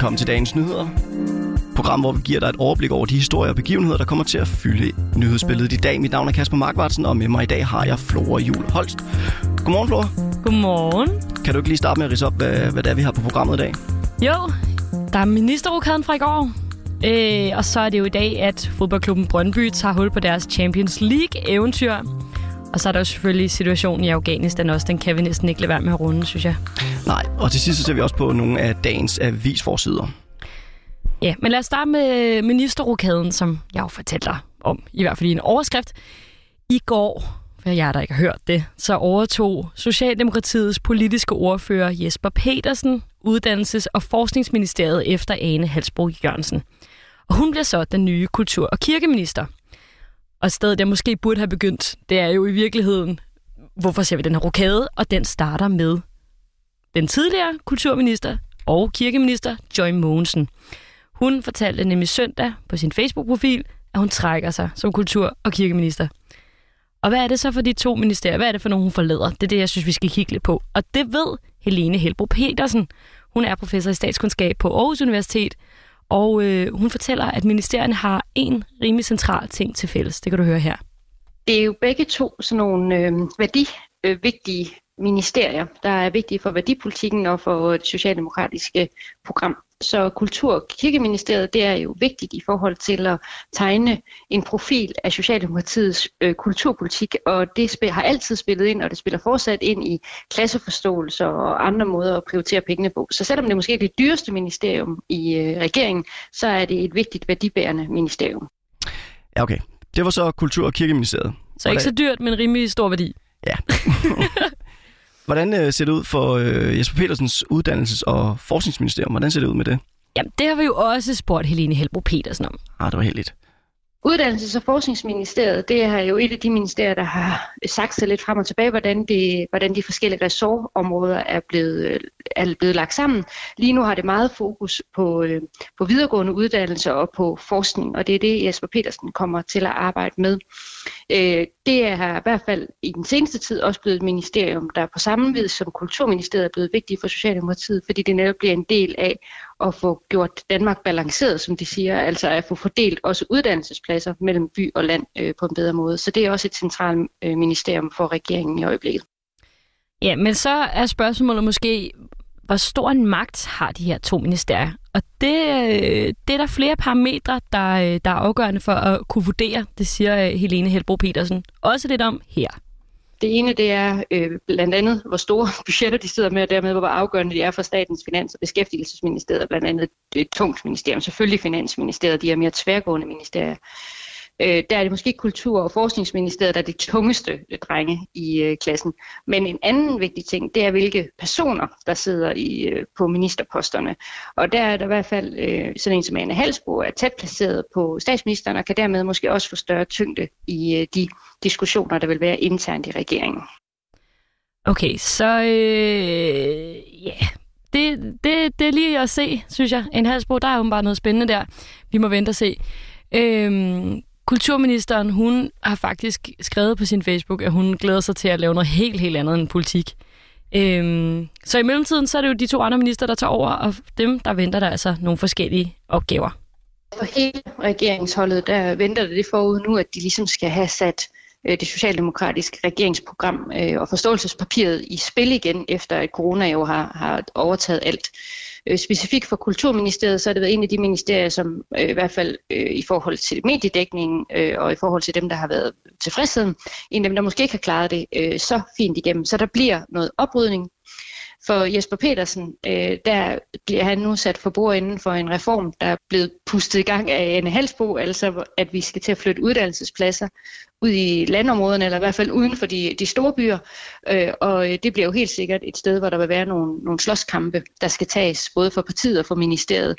Velkommen til dagens nyheder. Program, hvor vi giver dig et overblik over de historier og begivenheder, der kommer til at fylde nyhedsbilledet i dag. Mit navn er Kasper Markvartsen, og med mig i dag har jeg Flora Jul Holst. Godmorgen, Flora. Godmorgen. Kan du ikke lige starte med at rise op, hvad, hvad det er, vi har på programmet i dag? Jo, der er ministerrokaden fra i går. Øh, og så er det jo i dag, at fodboldklubben Brøndby tager hul på deres Champions League-eventyr. Og så er der jo selvfølgelig situationen i Afghanistan også. Den kan vi næsten ikke lade være med at runde, synes jeg. Nej, og til sidst så ser vi også på nogle af dagens avisforsider. Ja, men lad os starte med ministerrokaden, som jeg jo fortæller om, i hvert fald i en overskrift. I går, for jeg der ikke har hørt det, så overtog Socialdemokratiets politiske ordfører Jesper Petersen Uddannelses- og Forskningsministeriet efter Ane Halsbro Jørgensen. Og hun bliver så den nye kultur- og kirkeminister. Og stedet, jeg måske burde have begyndt, det er jo i virkeligheden, hvorfor ser vi den her rokade? Og den starter med den tidligere kulturminister og kirkeminister Joy Mogensen. Hun fortalte nemlig søndag på sin Facebook-profil, at hun trækker sig som kultur- og kirkeminister. Og hvad er det så for de to ministerier? Hvad er det for nogen, hun forlader? Det er det, jeg synes, vi skal kigge lidt på. Og det ved Helene Helbro Petersen. Hun er professor i statskundskab på Aarhus Universitet, og øh, hun fortæller, at ministerierne har en rimelig central ting til fælles. Det kan du høre her. Det er jo begge to sådan nogle øh, værdivigtige øh, ministerier, der er vigtige for værdipolitikken og for det socialdemokratiske program. Så Kultur- og Kirkeministeriet det er jo vigtigt i forhold til at tegne en profil af Socialdemokratiets øh, kulturpolitik, og det spil, har altid spillet ind, og det spiller fortsat ind i klasseforståelse og andre måder at prioritere pengene på. Så selvom det måske er det dyreste ministerium i øh, regeringen, så er det et vigtigt værdibærende ministerium. Ja, okay. Det var så Kultur- og Kirkeministeriet. Så ikke så dyrt, men rimelig stor værdi. Ja. Hvordan øh, ser det ud for øh, Jesper Petersens uddannelses- og forskningsministerium? Hvordan ser det ud med det? Jamen, det har vi jo også spurgt Helene Helbro Petersen om. Ah, det var heldigt. Uddannelses- og Forskningsministeriet, det er jo et af de ministerier, der har sagt sig lidt frem og tilbage, hvordan de, hvordan de forskellige ressortområder er blevet, er blevet lagt sammen. Lige nu har det meget fokus på, øh, på videregående uddannelser og på forskning, og det er det, Jesper Petersen kommer til at arbejde med. Det er i hvert fald i den seneste tid også blevet et ministerium, der på samme vis som Kulturministeriet er blevet vigtigt for Socialdemokratiet, fordi det netop bliver en del af at få gjort Danmark balanceret, som de siger, altså at få fordelt også uddannelsespladser mellem by og land øh, på en bedre måde. Så det er også et centralt øh, ministerium for regeringen i øjeblikket. Ja, men så er spørgsmålet måske, hvor stor en magt har de her to ministerier? Og det, det er der flere parametre, der, der er afgørende for at kunne vurdere, det siger øh, Helene Helbro Petersen. Også lidt om her. Det ene det er øh, blandt andet, hvor store budgetter de sidder med, og dermed hvor afgørende de er for statens finans- og beskæftigelsesministeriet, blandt andet et tungt ministerium. Selvfølgelig Finansministeriet, de er mere tværgående ministerier. Øh, der er det måske Kultur- og Forskningsministeriet, der er det tungeste øh, drenge i øh, klassen. Men en anden vigtig ting, det er, hvilke personer, der sidder i, øh, på ministerposterne. Og der er der i hvert fald øh, sådan en som Anne Halsbo, er tæt placeret på statsministeren, og kan dermed måske også få større tyngde i øh, de diskussioner, der vil være internt i regeringen. Okay, så øh, ja, yeah. det, det, det er lige at se, synes jeg. En halsbro, der er åbenbart bare noget spændende der. Vi må vente og se. Øhm, kulturministeren, hun har faktisk skrevet på sin Facebook, at hun glæder sig til at lave noget helt, helt andet end politik. Øhm, så i mellemtiden, så er det jo de to andre minister, der tager over, og dem, der venter der altså nogle forskellige opgaver. For hele regeringsholdet, der venter det forud nu, at de ligesom skal have sat Øh, det socialdemokratiske regeringsprogram øh, og forståelsespapiret i spil igen, efter at corona jo har, har overtaget alt. Øh, specifikt for Kulturministeriet, så har det været en af de ministerier, som i hvert fald i forhold til mediedækningen og i forhold til dem, der har været tilfredsheden, en af dem, der måske ikke har klaret det så fint igennem. Så der bliver noget oprydning. For Jesper Petersen, øh, der bliver han nu sat for bord inden for en reform, der er blevet pustet i gang af Anne Halsbo, altså at vi skal til at flytte uddannelsespladser ud i landområderne, eller i hvert fald uden for de, de store byer. Øh, og øh, det bliver jo helt sikkert et sted, hvor der vil være nogle, nogle slåskampe, der skal tages, både for partiet og for ministeriet.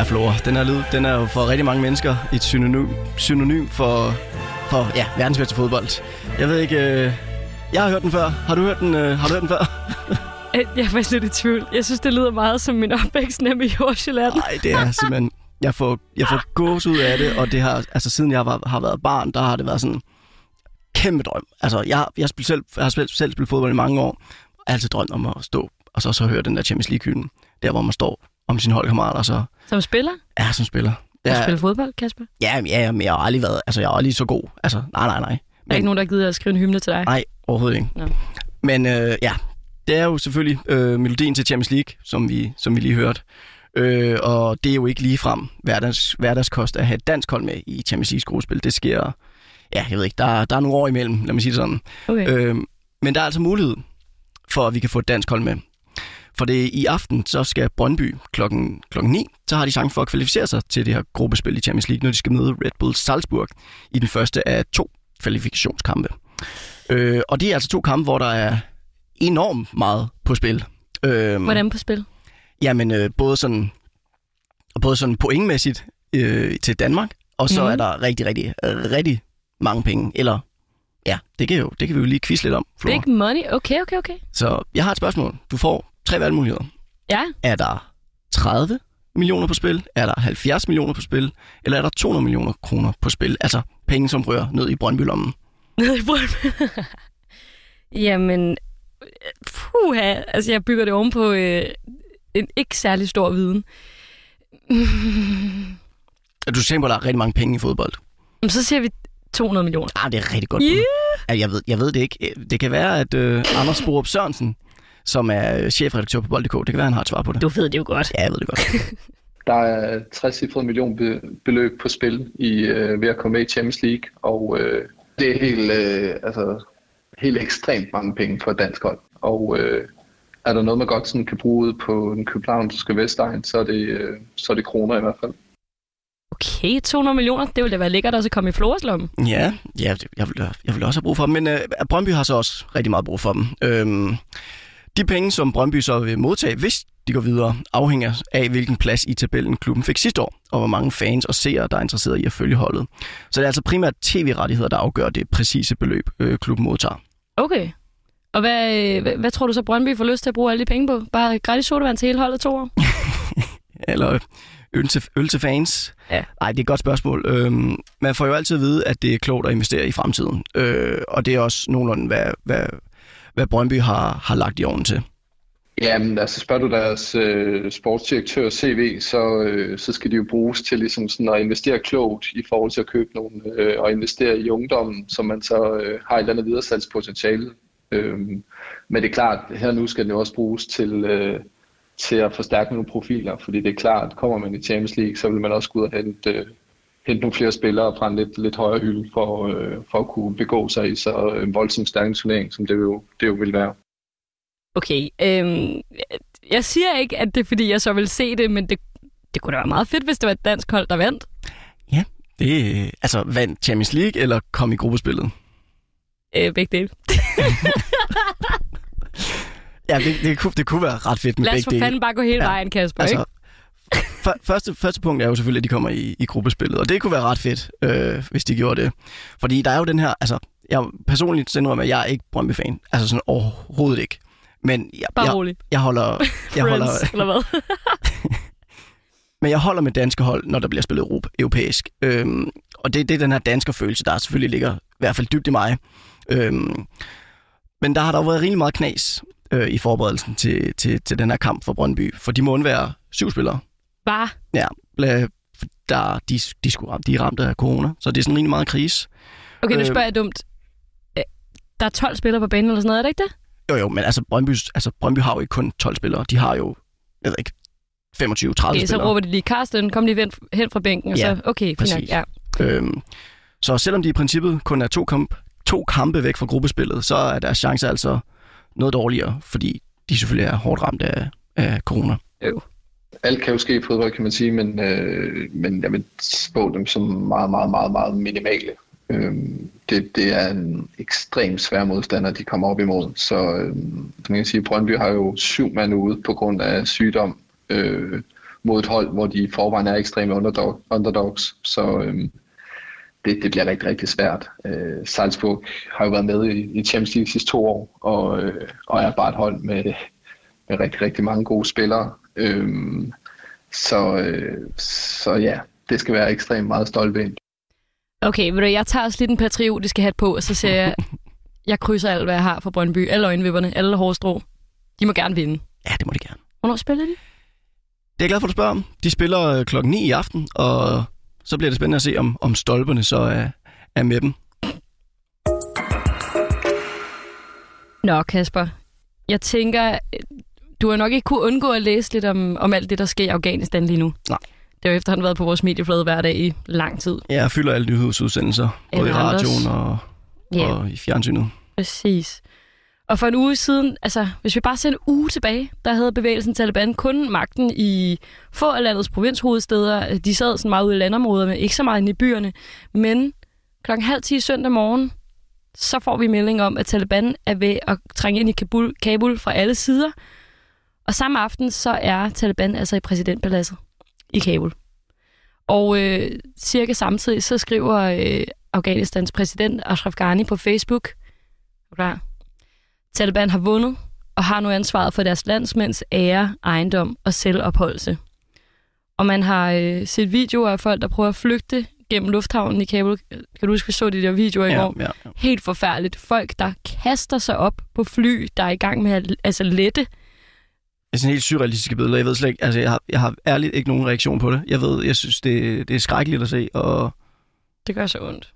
Ja, Flora, den her lyd, den er jo for rigtig mange mennesker et synonym, synonym for, for ja, verdensbedste fodbold. Jeg ved ikke, øh, jeg har hørt den før. Har du hørt den, øh, har du hørt den før? Jeg er faktisk lidt i tvivl. Jeg synes, det lyder meget som min opvækst hjemme i Jordsjælland. Nej, det er simpelthen jeg får, jeg får gås ud af det, og det har, altså siden jeg var, har været barn, der har det været sådan kæmpe drøm. Altså, jeg, jeg, har, selv, jeg har selv, selv spillet fodbold i mange år, og altid drømt om at stå, og så, så høre den der Champions League-hylden, der hvor man står om sine holdkammerater, så... Som spiller? Ja, som spiller. Ja, du spiller fodbold, Kasper? Ja, ja, men jeg har aldrig været, altså jeg har aldrig så god. Altså, nej, nej, nej. Men, er ikke nogen, der gider at skrive en hymne til dig? Nej, overhovedet ikke. Nå. Men øh, ja, det er jo selvfølgelig øh, melodien til Champions League, som vi, som vi lige hørte. Øh, og det er jo ikke lige frem hverdags, hverdagskost at have et dansk hold med i Champions League gruppespil. Det sker, ja, jeg ved ikke, der, der er nogle år imellem, lad mig sige det sådan. Okay. Øh, men der er altså mulighed for, at vi kan få et dansk hold med. For det i aften, så skal Brøndby klokken, klokken 9, så har de chance for at kvalificere sig til det her gruppespil i Champions League, når de skal møde Red Bull Salzburg i den første af to kvalifikationskampe. Øh, og det er altså to kampe, hvor der er enormt meget på spil. Øh, Hvordan på spil? Jamen, øh, både sådan, både sådan pointmæssigt øh, til Danmark, og så mm. er der rigtig, rigtig, rigtig mange penge. Eller, ja, det kan, jo, det kan vi jo lige quizze lidt om. Flora. Big money? Okay, okay, okay. Så jeg har et spørgsmål. Du får tre valgmuligheder. Ja. Er der 30 millioner på spil? Er der 70 millioner på spil? Eller er der 200 millioner kroner på spil? Altså penge, som rører ned i Brøndby-lommen. Ned i Brøndby? Jamen, puha, altså jeg bygger det oven på øh, en ikke særlig stor viden. du tænker på, at der er rigtig mange penge i fodbold? Så siger vi 200 millioner. Ah, det er rigtig godt. Yeah. Jeg, ved, jeg ved det ikke. Det kan være, at øh, Anders Borup Sørensen, som er chefredaktør på Bold.dk, det kan være, han har et svar på det. Du ved det jo godt. Ja, jeg ved det godt. der er 60 million beløb på spil i, øh, ved at komme med i Champions League, og øh, det er helt, øh, altså, helt ekstremt mange penge for et dansk hold. Og øh, er der noget, man godt sådan kan bruge på den københavnske Vestegn, så er, det, øh, så er det kroner i hvert fald. Okay, 200 millioner, det ville da være lækkert også at komme i Floreslommen. Ja, ja jeg, vil, jeg vil også have brug for dem, men øh, Brøndby har så også rigtig meget brug for dem. Øhm, de penge, som Brøndby så vil modtage, hvis de går videre, afhænger af, hvilken plads i tabellen klubben fik sidste år, og hvor mange fans og seere, der er interesseret i at følge holdet. Så det er altså primært tv-rettigheder, der afgør det præcise beløb, øh, klubben modtager. Okay. Og hvad, hvad, hvad tror du så, Brøndby får lyst til at bruge alle de penge på? Bare gratis sodavand til hele holdet to år? Eller øl til, øl til fans? Ja. Nej, det er et godt spørgsmål. Øhm, man får jo altid at vide, at det er klogt at investere i fremtiden. Øh, og det er også nogenlunde, hvad, hvad, hvad Brøndby har, har lagt i ovnen til. Jamen, altså spørger du deres øh, sportsdirektør CV, så, øh, så skal de jo bruges til ligesom sådan at investere klogt i forhold til at købe nogle, øh, og investere i ungdommen, som man så øh, har et eller andet videresalgspotentiale. Øh, men det er klart, her nu skal den jo også bruges til, øh, til at forstærke nogle profiler, fordi det er klart, kommer man i Champions League, så vil man også gå ud og hente, øh, hente nogle flere spillere fra en lidt, lidt højere hylde for, øh, for at kunne begå sig i så øh, voldsomt stærk turnering, som det jo, det jo vil være. Okay, øhm, jeg siger ikke, at det er fordi, jeg så vil se det, men det, det kunne da være meget fedt, hvis det var et dansk hold, der vandt. Ja, det altså vandt Champions League eller kom i gruppespillet? Øh, begge dele. ja, det, det, kunne, det kunne være ret fedt med begge dele. Lad os for fanden bare gå hele ja, vejen, Kasper, altså, ikke? Første, første punkt er jo selvfølgelig, at de kommer i, i gruppespillet, og det kunne være ret fedt, øh, hvis de gjorde det. Fordi der er jo den her, altså, jeg personligt indrømmer, at jeg er ikke Brøndby-fan. Altså sådan overhovedet ikke. Men jeg, Bare jeg, rolig. jeg holder... Jeg holder eller hvad? men jeg holder med danske hold, når der bliver spillet Europa, europæisk. Øhm, og det, det er den her danske følelse, der selvfølgelig ligger i hvert fald dybt i mig. Øhm, men der har der været rigtig meget knas øh, i forberedelsen til, til, til den her kamp for Brøndby, for de må undvære syv spillere. Bare? Ja, der, de, de, skulle, de er ramt af corona, så det er sådan rigtig meget krise. Okay, nu spørger jeg dumt. Øh, der er 12 spillere på banen eller sådan noget, er det ikke det? Jo, jo, men altså Brøndby, altså Brøndby har jo ikke kun 12 spillere. De har jo, jeg ved ikke, 25-30 okay, spillere. så råber de lige, Karsten, kom lige hen fra bænken. Og ja, så, okay, fint ja. Øhm, så selvom de i princippet kun er to, kamp, to kampe væk fra gruppespillet, så er deres chance altså noget dårligere, fordi de selvfølgelig er hårdt ramt af, af corona. Øh. Alt kan jo ske i fodbold, kan man sige, men, øh, men jeg vil spå dem som meget, meget, meget, meget minimale. Øh, det, det er en ekstremt svær modstander, de kommer op imod. Så øh, man kan sige, Brøndby har jo syv mand ude på grund af sygdom øh, mod et hold, hvor de i forvejen er ekstreme underdog, underdogs. Så øh, det, det bliver rigtig, rigtig svært. Øh, Salzburg har jo været med i, i Champions League sidste to år, og, øh, og er bare et hold med, med rigtig, rigtig mange gode spillere. Øhm, så, øh, så ja, det skal være ekstremt meget stolt ind. Okay, ved du, jeg tager også lidt en patriotiske hat på, og så siger jeg, jeg krydser alt, hvad jeg har for Brøndby. Alle øjenvipperne, alle hårstrå. De må gerne vinde. Ja, det må de gerne. Hvornår spiller de? Det er jeg glad for, at du spørger om. De spiller øh, klokken 9 i aften, og så bliver det spændende at se, om, om stolperne så er, er med dem. Nå, Kasper. Jeg tænker, du har nok ikke kunne undgå at læse lidt om, om alt det, der sker i Afghanistan lige nu. Nej. Det har jo efterhånden været på vores medieflade hver dag i lang tid. Jeg fylder alle nyhedsudsendelser, både i radioen og, Ja, og i fjernsynet. præcis. Og for en uge siden, altså hvis vi bare ser en uge tilbage, der havde bevægelsen Taliban kun magten i få af landets provinshovedsteder. De sad sådan meget ude i landområderne, ikke så meget inde i byerne. Men klokken halv 10 søndag morgen, så får vi melding om, at Taliban er ved at trænge ind i Kabul, Kabul fra alle sider. Og samme aften, så er Taliban altså i præsidentpaladset i Kabul. Og øh, cirka samtidig, så skriver øh, Afghanistans præsident Ashraf Ghani på Facebook, klar? Taliban har vundet og har nu ansvaret for deres landsmænds ære, ejendom og selvopholdelse. Og man har øh, set videoer af folk, der prøver at flygte gennem lufthavnen i Kabul. Kan du huske, vi så de der videoer i går? Ja, ja, ja. Helt forfærdeligt. Folk, der kaster sig op på fly, der er i gang med at altså, lette. Det er sådan helt surrealistiske billeder. Jeg ved slet ikke, altså jeg har, jeg har ærligt ikke nogen reaktion på det. Jeg ved, jeg synes, det, det er skrækkeligt at se, og Det gør så ondt.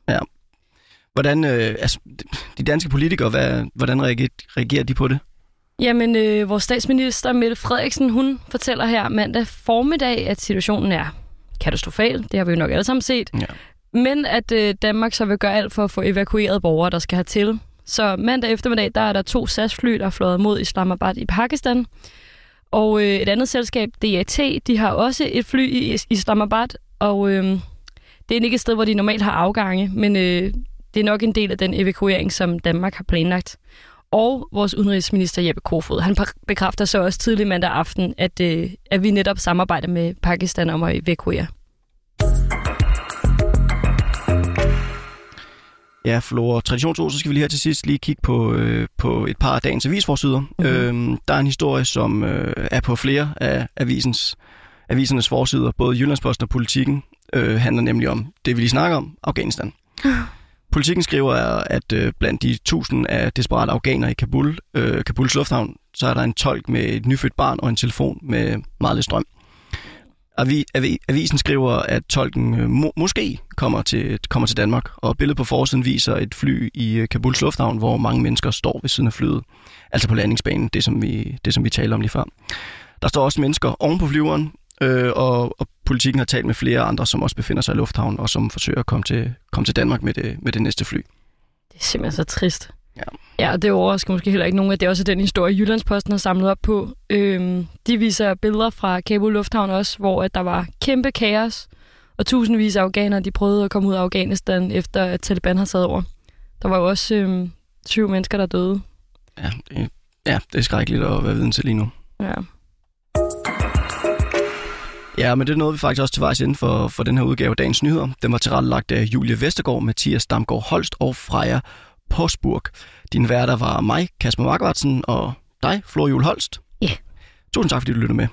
hvordan, øh, altså, de danske politikere, hvad, hvordan reagerer, reagerer de på det? Jamen, øh, vores statsminister Mette Frederiksen, hun fortæller her mandag formiddag, at situationen er katastrofal. Det har vi jo nok alle sammen set. Ja. Men at øh, Danmark så vil gøre alt for at få evakueret borgere, der skal hertil. Så mandag eftermiddag, der er der to SAS-fly, der er fløjet mod Islamabad i Pakistan. Og øh, et andet selskab, DAT, de har også et fly i Islamabad. Og øh, det er ikke et sted, hvor de normalt har afgange, men øh, det er nok en del af den evakuering, som Danmark har planlagt. Og vores udenrigsminister Jeppe Kofod, han bekræfter så også tidlig mandag aften, at, øh, at vi netop samarbejder med Pakistan om at evakuere. Ja, Flora. Traditionsord, så skal vi lige her til sidst lige kigge på, øh, på et par af dagens avisforsider. Mm-hmm. Øhm, der er en historie, som øh, er på flere af avisens, avisernes forsider. Både Jyllandsposten og Politiken øh, handler nemlig om det, vi lige snakker om, Afghanistan. Politiken skriver, at øh, blandt de tusind af desperate afghanere i Kabul, øh, Kabuls lufthavn, så er der en tolk med et nyfødt barn og en telefon med meget lidt strøm. Avisen skriver, at tolken øh, må, måske kommer til, kommer til Danmark, og billedet på forsiden viser et fly i øh, Kabuls lufthavn, hvor mange mennesker står ved siden af flyet, altså på landingsbanen, det som vi, det, som vi taler om lige før. Der står også mennesker oven på flyveren, øh, og, og politikken har talt med flere andre, som også befinder sig i lufthavnen, og som forsøger at komme til, komme til Danmark med det, med det næste fly. Det er simpelthen så trist. Ja. Ja, og det overrasker måske heller ikke nogen, at det er også den historie, Jyllandsposten har samlet op på. Øhm, de viser billeder fra Kabul Lufthavn også, hvor at der var kæmpe kaos, og tusindvis af afghanere, de prøvede at komme ud af Afghanistan, efter at Taliban har taget over. Der var jo også øhm, syv mennesker, der døde. Ja, det, ja, det er skrækkeligt at være viden til lige nu. Ja. Ja, men det nåede vi faktisk også til vejs inden for, for den her udgave af Dagens Nyheder. Den var tilrettelagt af Julie Vestergaard, Mathias Damgaard Holst og Freja Porsburg. Din værter var mig, Kasper Markvartsen, og dig, Flor Juhl Holst. Ja. Yeah. Tusind tak, fordi du lyttede med.